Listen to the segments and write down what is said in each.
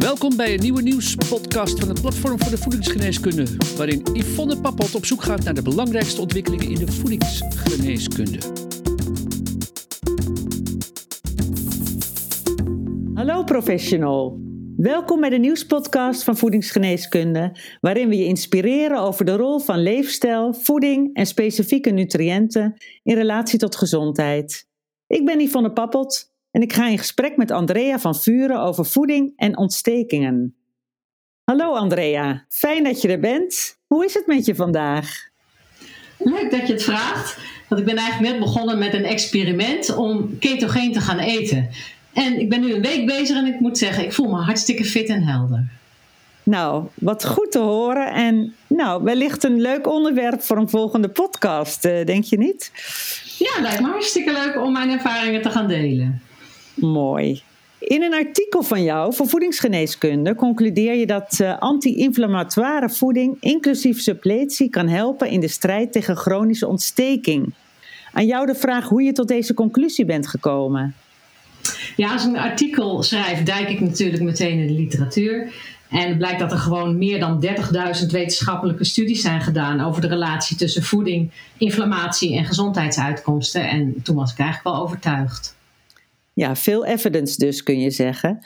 Welkom bij een nieuwe nieuwspodcast van het Platform voor de Voedingsgeneeskunde, waarin Yvonne Pappot op zoek gaat naar de belangrijkste ontwikkelingen in de voedingsgeneeskunde. Hallo professional. Welkom bij de nieuwspodcast van Voedingsgeneeskunde, waarin we je inspireren over de rol van leefstijl, voeding en specifieke nutriënten in relatie tot gezondheid. Ik ben Yvonne Pappot en ik ga in gesprek met Andrea van Vuren over voeding en ontstekingen. Hallo Andrea, fijn dat je er bent. Hoe is het met je vandaag? Leuk dat je het vraagt. Want ik ben eigenlijk net begonnen met een experiment om ketogeen te gaan eten. En ik ben nu een week bezig en ik moet zeggen, ik voel me hartstikke fit en helder. Nou, wat goed te horen. En nou, wellicht een leuk onderwerp voor een volgende podcast, eh, denk je niet? Ja, lijkt me hartstikke leuk om mijn ervaringen te gaan delen. Mooi. In een artikel van jou voor voedingsgeneeskunde concludeer je dat uh, anti-inflammatoire voeding, inclusief suppletie, kan helpen in de strijd tegen chronische ontsteking. Aan jou de vraag hoe je tot deze conclusie bent gekomen. Ja, als een artikel schrijf, duik ik natuurlijk meteen in de literatuur. En het blijkt dat er gewoon meer dan 30.000 wetenschappelijke studies zijn gedaan over de relatie tussen voeding, inflammatie en gezondheidsuitkomsten. En toen was ik eigenlijk wel overtuigd. Ja, veel evidence dus kun je zeggen.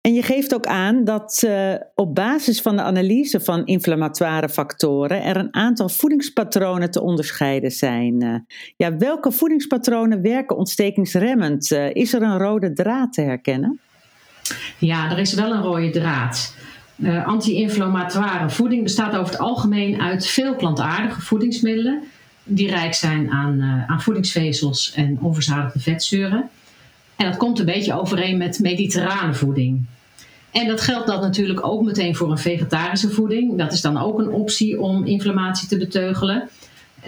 En je geeft ook aan dat uh, op basis van de analyse van inflammatoire factoren er een aantal voedingspatronen te onderscheiden zijn. Uh, ja, welke voedingspatronen werken ontstekingsremmend? Uh, is er een rode draad te herkennen? Ja, er is wel een rode draad. Anti-inflammatoire voeding bestaat over het algemeen uit veel plantaardige voedingsmiddelen die rijk zijn aan, aan voedingsvezels en onverzadigde vetzuren. En dat komt een beetje overeen met mediterrane voeding. En dat geldt dan natuurlijk ook meteen voor een vegetarische voeding. Dat is dan ook een optie om inflammatie te beteugelen.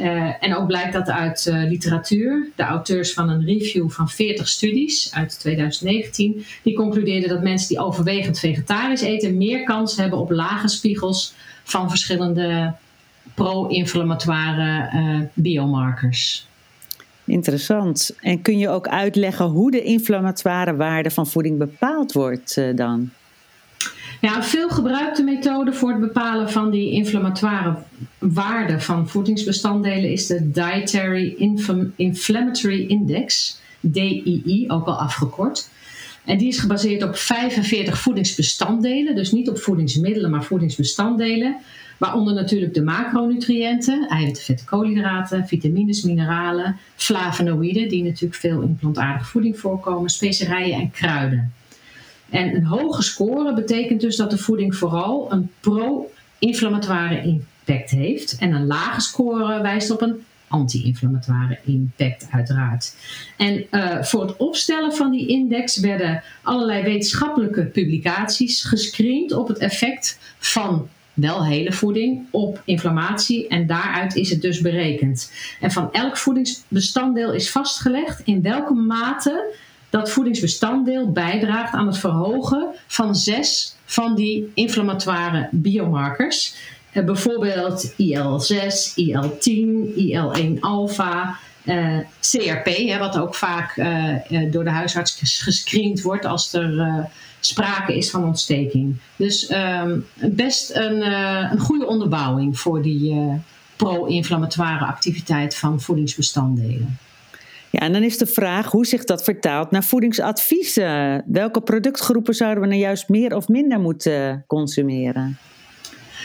Uh, en ook blijkt dat uit uh, literatuur. De auteurs van een review van 40 studies uit 2019, die concludeerden dat mensen die overwegend vegetarisch eten meer kans hebben op lage spiegels van verschillende pro-inflammatoire uh, biomarkers. Interessant. En kun je ook uitleggen hoe de inflammatoire waarde van voeding bepaald wordt uh, dan? Ja, veel gebruikte methode voor het bepalen van die inflammatoire waarde van voedingsbestanddelen is de Dietary Inflammatory Index, DII, ook al afgekort. En die is gebaseerd op 45 voedingsbestanddelen, dus niet op voedingsmiddelen, maar voedingsbestanddelen. Waaronder natuurlijk de macronutriënten, eiwitten, vetten, koolhydraten, vitamines, mineralen, flavonoïden, die natuurlijk veel in plantaardige voeding voorkomen, specerijen en kruiden. En een hoge score betekent dus dat de voeding vooral een pro-inflammatoire impact heeft. En een lage score wijst op een anti-inflammatoire impact uiteraard. En uh, voor het opstellen van die index werden allerlei wetenschappelijke publicaties gescreend op het effect van wel hele voeding op inflammatie en daaruit is het dus berekend. En van elk voedingsbestanddeel is vastgelegd in welke mate dat voedingsbestanddeel bijdraagt aan het verhogen van zes van die inflammatoire biomarkers. Eh, bijvoorbeeld IL-6, IL-10, IL-1-alpha, uh, CRP, hè, wat ook vaak uh, door de huisarts gescreend wordt als er uh, sprake is van ontsteking. Dus um, best een, een goede onderbouwing voor die pro-inflammatoire activiteit van voedingsbestanddelen. Ja, en dan is de vraag hoe zich dat vertaalt naar voedingsadviezen. Welke productgroepen zouden we nou juist meer of minder moeten consumeren?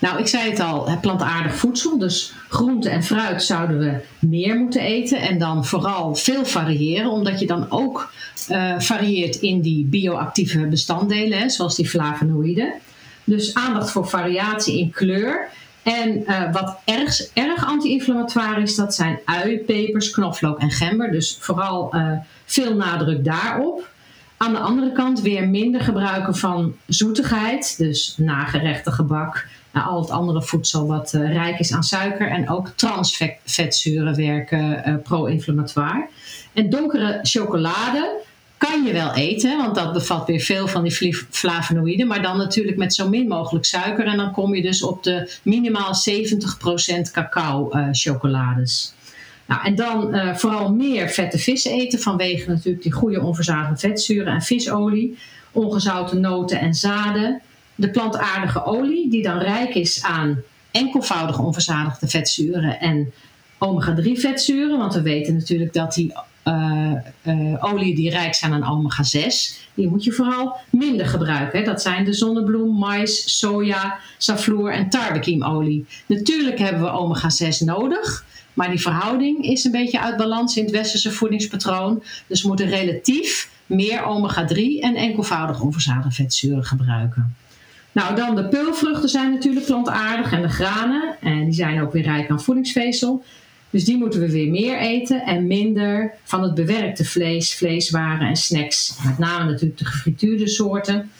Nou, ik zei het al, plantaardig voedsel. Dus groente en fruit zouden we meer moeten eten. En dan vooral veel variëren, omdat je dan ook uh, varieert in die bioactieve bestanddelen, hè, zoals die flavonoïden. Dus aandacht voor variatie in kleur. En uh, wat erg, erg anti-inflammatoire is, dat zijn ui, pepers, knoflook en gember. Dus vooral uh, veel nadruk daarop. Aan de andere kant weer minder gebruiken van zoetigheid, dus nagerechte gebak, nou, al het andere voedsel wat uh, rijk is aan suiker en ook transvetzuren werken uh, pro-inflammatoire. En donkere chocolade kan je wel eten, want dat bevat weer veel van die flavonoïden, maar dan natuurlijk met zo min mogelijk suiker en dan kom je dus op de minimaal 70% cacao uh, chocolades. Nou, en dan vooral meer vette vissen eten vanwege natuurlijk die goede onverzadigde vetzuren en visolie. ongezouten noten en zaden. De plantaardige olie, die dan rijk is aan enkelvoudig onverzadigde vetzuren en omega-3 vetzuren. Want we weten natuurlijk dat die uh, olie die rijk zijn aan omega-6, die moet je vooral minder gebruiken. Hè. Dat zijn de zonnebloem, mais, soja, safloer en tarbekiemolie. Natuurlijk hebben we omega-6 nodig, maar die verhouding is een beetje uit balans in het westerse voedingspatroon. Dus we moeten relatief meer omega-3 en enkelvoudig onverzadigde vetzuren gebruiken. Nou, dan de peulvruchten zijn natuurlijk plantaardig en de granen. En die zijn ook weer rijk aan voedingsvezel. Dus die moeten we weer meer eten en minder van het bewerkte vlees, vleeswaren en snacks. Met name natuurlijk de gefrituurde soorten.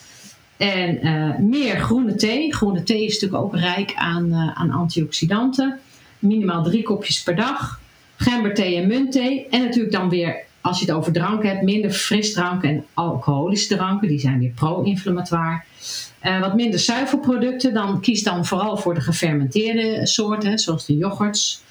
En uh, meer groene thee. Groene thee is natuurlijk ook rijk aan, uh, aan antioxidanten. Minimaal drie kopjes per dag. Gemberthee en muntthee. En natuurlijk dan weer, als je het over drank hebt, minder frisdrank en alcoholische dranken. Die zijn weer pro-inflammatoire. Uh, wat minder zuivelproducten. Dan kies dan vooral voor de gefermenteerde soorten, zoals de yoghurts.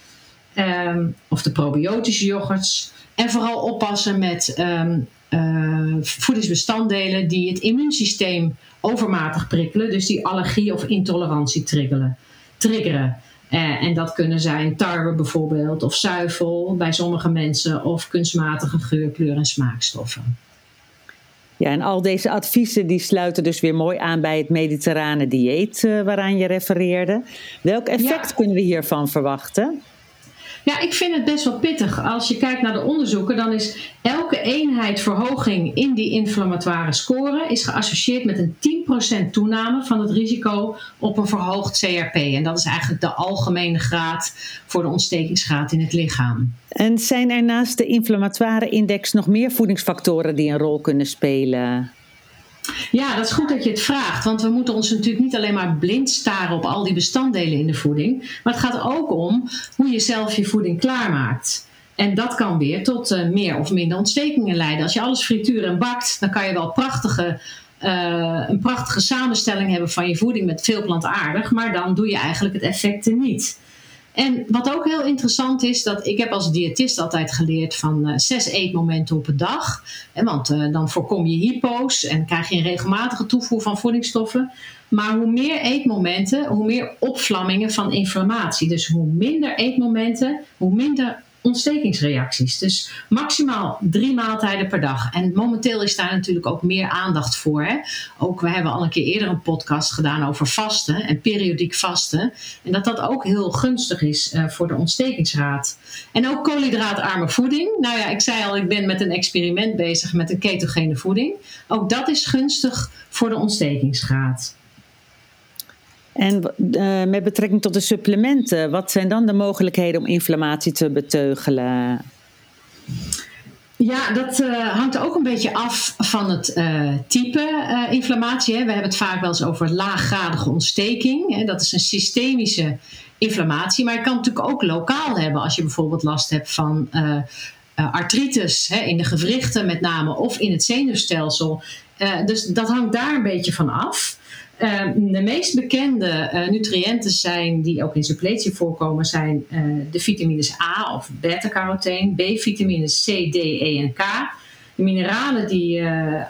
Um, of de probiotische yoghurts. En vooral oppassen met um, uh, voedingsbestanddelen die het immuunsysteem overmatig prikkelen. Dus die allergie of intolerantie triggeren. triggeren. Uh, en dat kunnen zijn tarwe bijvoorbeeld, of zuivel bij sommige mensen, of kunstmatige geur, kleur en smaakstoffen. Ja, en al deze adviezen die sluiten dus weer mooi aan bij het mediterrane dieet uh, waaraan je refereerde. Welk effect ja. kunnen we hiervan verwachten? Ja, ik vind het best wel pittig. Als je kijkt naar de onderzoeken, dan is elke eenheid verhoging in die inflammatoire score is geassocieerd met een 10% toename van het risico op een verhoogd CRP. En dat is eigenlijk de algemene graad voor de ontstekingsgraad in het lichaam. En zijn er naast de inflammatoire index nog meer voedingsfactoren die een rol kunnen spelen? Ja, dat is goed dat je het vraagt. Want we moeten ons natuurlijk niet alleen maar blind staren op al die bestanddelen in de voeding. Maar het gaat ook om hoe je zelf je voeding klaarmaakt. En dat kan weer tot uh, meer of minder ontstekingen leiden. Als je alles frituur en bakt, dan kan je wel prachtige, uh, een prachtige samenstelling hebben van je voeding met veel plantaardig. Maar dan doe je eigenlijk het effect niet. En wat ook heel interessant is, dat ik heb als diëtist altijd geleerd van uh, zes eetmomenten op een dag. En want uh, dan voorkom je hypo's en krijg je een regelmatige toevoer van voedingsstoffen. Maar hoe meer eetmomenten, hoe meer opvlammingen van inflammatie. Dus hoe minder eetmomenten, hoe minder ontstekingsreacties. Dus maximaal drie maaltijden per dag. En momenteel is daar natuurlijk ook meer aandacht voor. Hè? Ook we hebben al een keer eerder een podcast gedaan over vasten en periodiek vasten. En dat dat ook heel gunstig is uh, voor de ontstekingsraad. En ook koolhydraatarme voeding. Nou ja, ik zei al, ik ben met een experiment bezig met een ketogene voeding. Ook dat is gunstig voor de ontstekingsgraad. En uh, met betrekking tot de supplementen, wat zijn dan de mogelijkheden om inflammatie te beteugelen? Ja, dat uh, hangt ook een beetje af van het uh, type inflammatie. Hè. We hebben het vaak wel eens over laaggradige ontsteking. Hè. Dat is een systemische inflammatie, maar je kan het natuurlijk ook lokaal hebben als je bijvoorbeeld last hebt van artritis hè, in de gewrichten met name of in het zenuwstelsel. dus dat hangt daar een beetje van af. Uh, de meest bekende uh, nutriënten zijn, die ook in suppletie voorkomen, zijn uh, de vitamines A of beta-carotene, B-vitamines C, D, E en K. De mineralen die eh,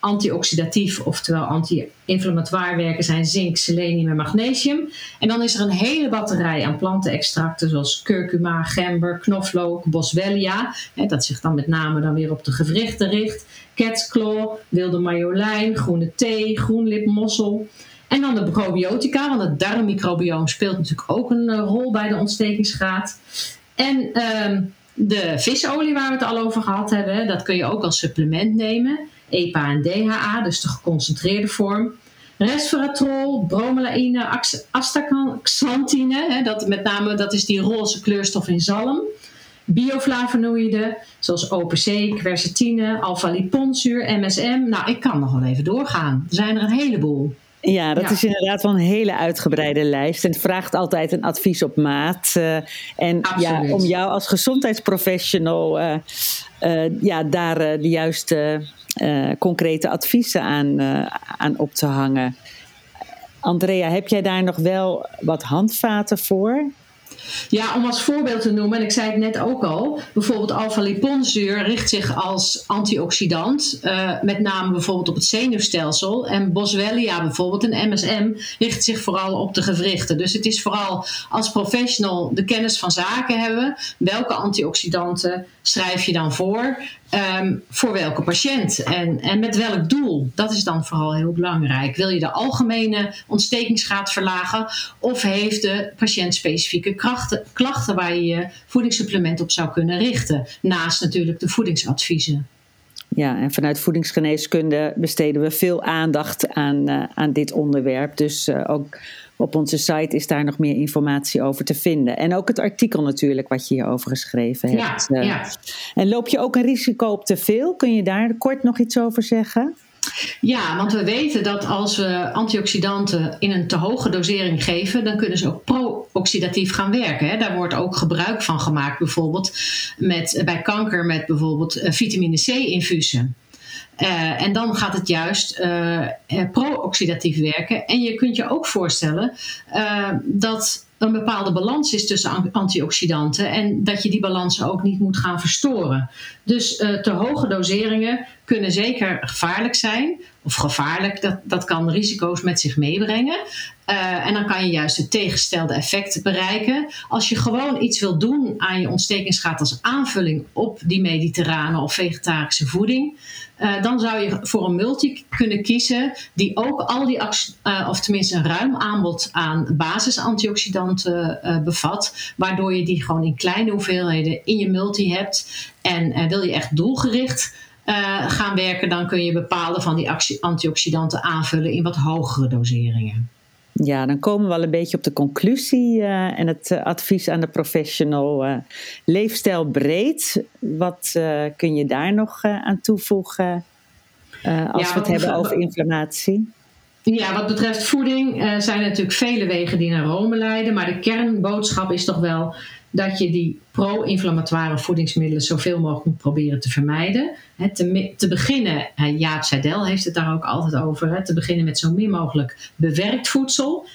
antioxidatief, oftewel anti-inflammatoire werken, zijn zink, selenium en magnesium. En dan is er een hele batterij aan plantenextracten zoals curcuma, gember, knoflook, boswellia. Hè, dat zich dan met name dan weer op de gewrichten richt. Catsclaw, wilde marjolein, groene thee, groenlipmossel. En dan de probiotica, want het darmmicrobioom speelt natuurlijk ook een rol bij de ontstekingsgraad. En uh, de visolie waar we het al over gehad hebben, dat kun je ook als supplement nemen. EPA en DHA, dus de geconcentreerde vorm. Resveratrol, bromelaïne, astaxanthine, dat met name dat is die roze kleurstof in zalm. Bioflavonoïden, zoals OPC, quercetine, alpha-liponzuur, MSM. Nou, ik kan nog wel even doorgaan. Er zijn er een heleboel. Ja, dat ja. is inderdaad wel een hele uitgebreide lijst. En het vraagt altijd een advies op maat. Uh, en ja, om jou als gezondheidsprofessional uh, uh, ja, daar de juiste concrete adviezen aan, aan op te hangen. Andrea, heb jij daar nog wel wat handvaten voor? Ja, om als voorbeeld te noemen, en ik zei het net ook al, bijvoorbeeld alpha-liponzuur richt zich als antioxidant, uh, met name bijvoorbeeld op het zenuwstelsel. En Boswellia bijvoorbeeld, een MSM, richt zich vooral op de gewrichten. Dus het is vooral als professional de kennis van zaken hebben. Welke antioxidanten schrijf je dan voor? Um, voor welke patiënt en, en met welk doel? Dat is dan vooral heel belangrijk. Wil je de algemene ontstekingsgraad verlagen of heeft de patiënt specifieke klachten waar je je voedingssupplement op zou kunnen richten? Naast natuurlijk de voedingsadviezen. Ja, en vanuit voedingsgeneeskunde besteden we veel aandacht aan, uh, aan dit onderwerp. Dus uh, ook op onze site is daar nog meer informatie over te vinden. En ook het artikel natuurlijk wat je hierover geschreven hebt. Ja, uh, ja. En loop je ook een risico op te veel? Kun je daar kort nog iets over zeggen? Ja, want we weten dat als we antioxidanten in een te hoge dosering geven, dan kunnen ze ook pro-oxidatief gaan werken. Hè. Daar wordt ook gebruik van gemaakt, bijvoorbeeld met, bij kanker met bijvoorbeeld vitamine C-infusen. Uh, en dan gaat het juist uh, pro-oxidatief werken. En je kunt je ook voorstellen uh, dat een bepaalde balans is tussen antioxidanten en dat je die balans ook niet moet gaan verstoren. Dus te hoge doseringen kunnen zeker gevaarlijk zijn. Of gevaarlijk, dat, dat kan risico's met zich meebrengen. Uh, en dan kan je juist het tegengestelde effect bereiken. Als je gewoon iets wil doen aan je ontstekingsgraad als aanvulling op die mediterrane of vegetarische voeding, uh, dan zou je voor een multi kunnen kiezen die ook al die, uh, of tenminste een ruim aanbod aan basisantioxidanten bevat, waardoor je die gewoon in kleine hoeveelheden in je multi hebt. En wil je echt doelgericht uh, gaan werken, dan kun je bepaalde van die antioxidanten aanvullen in wat hogere doseringen. Ja, dan komen we al een beetje op de conclusie uh, en het uh, advies aan de professional. leefstijl breed, wat kun je daar nog aan toevoegen als ja, we het hebben over inflammatie? Ja, wat betreft voeding zijn er natuurlijk vele wegen die naar Rome leiden, maar de kernboodschap is toch wel dat je die pro-inflammatoire voedingsmiddelen zoveel mogelijk moet proberen te vermijden. te, te, beginnen, Jaap Seidel heeft het daar ook altijd over, te beginnen met zo min mogelijk bewerkt voedsel.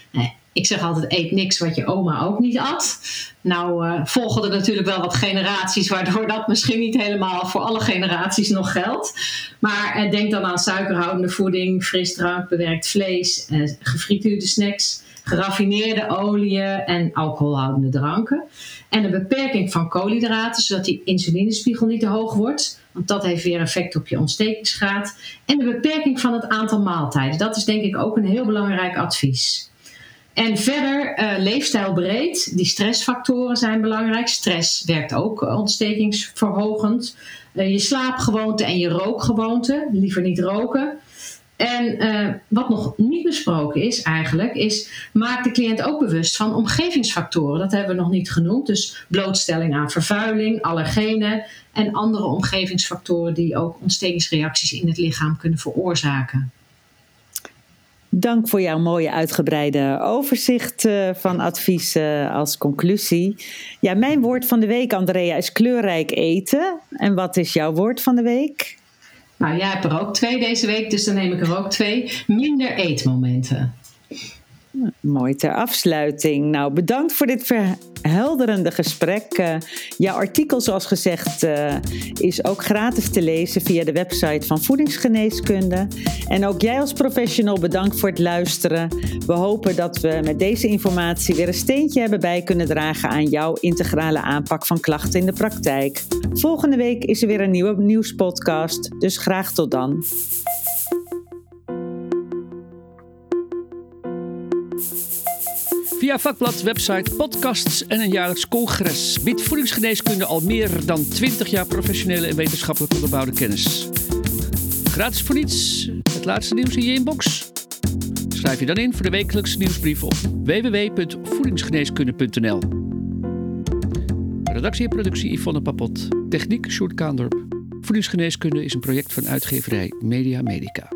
Ik zeg altijd, eet niks wat je oma ook niet at. Nou uh, volgen er natuurlijk wel wat generaties, waardoor dat misschien niet helemaal voor alle generaties nog geldt. Maar uh, denk dan aan suikerhoudende voeding, frisdrank, bewerkt vlees, uh, gefrituurde snacks, geraffineerde oliën en alcoholhoudende dranken. En een beperking van koolhydraten, zodat die insulinespiegel niet te hoog wordt. Want dat heeft weer effect op je ontstekingsgraad. En de beperking van het aantal maaltijden. Dat is denk ik ook een heel belangrijk advies. En verder uh, leefstijlbreed. Die stressfactoren zijn belangrijk. Stress werkt ook ontstekingsverhogend. Uh, je slaapgewoonte en je rookgewoonte. Liever niet roken. En uh, wat nog niet besproken is eigenlijk, is maak de cliënt ook bewust van omgevingsfactoren. Dat hebben we nog niet genoemd. Dus blootstelling aan vervuiling, allergenen en andere omgevingsfactoren die ook ontstekingsreacties in het lichaam kunnen veroorzaken. Dank voor jouw mooie uitgebreide overzicht uh, van adviezen als conclusie. Ja, mijn woord van de week, Andrea, is kleurrijk eten. En wat is jouw woord van de week? Nou, jij hebt er ook twee deze week, dus dan neem ik er ook twee. Minder eetmomenten. Mooi ter afsluiting. Nou, bedankt voor dit verhelderende gesprek. Uh, jouw artikel, zoals gezegd, uh, is ook gratis te lezen via de website van Voedingsgeneeskunde. En ook jij als professional bedankt voor het luisteren. We hopen dat we met deze informatie weer een steentje hebben bij kunnen dragen aan jouw integrale aanpak van klachten in de praktijk. Volgende week is er weer een nieuwe nieuwspodcast, dus graag tot dan. Via vakblad, website, podcasts en een jaarlijks congres biedt voedingsgeneeskunde al meer dan 20 jaar professionele en wetenschappelijk onderbouwde kennis. Gratis voor niets, het laatste nieuws in je inbox. Schrijf je dan in voor de wekelijkse nieuwsbrief op www.voedingsgeneeskunde.nl. Redactie en productie Yvonne Papot. Techniek Sjoerd Kaandorp. Voedingsgeneeskunde is een project van uitgeverij Media Medica.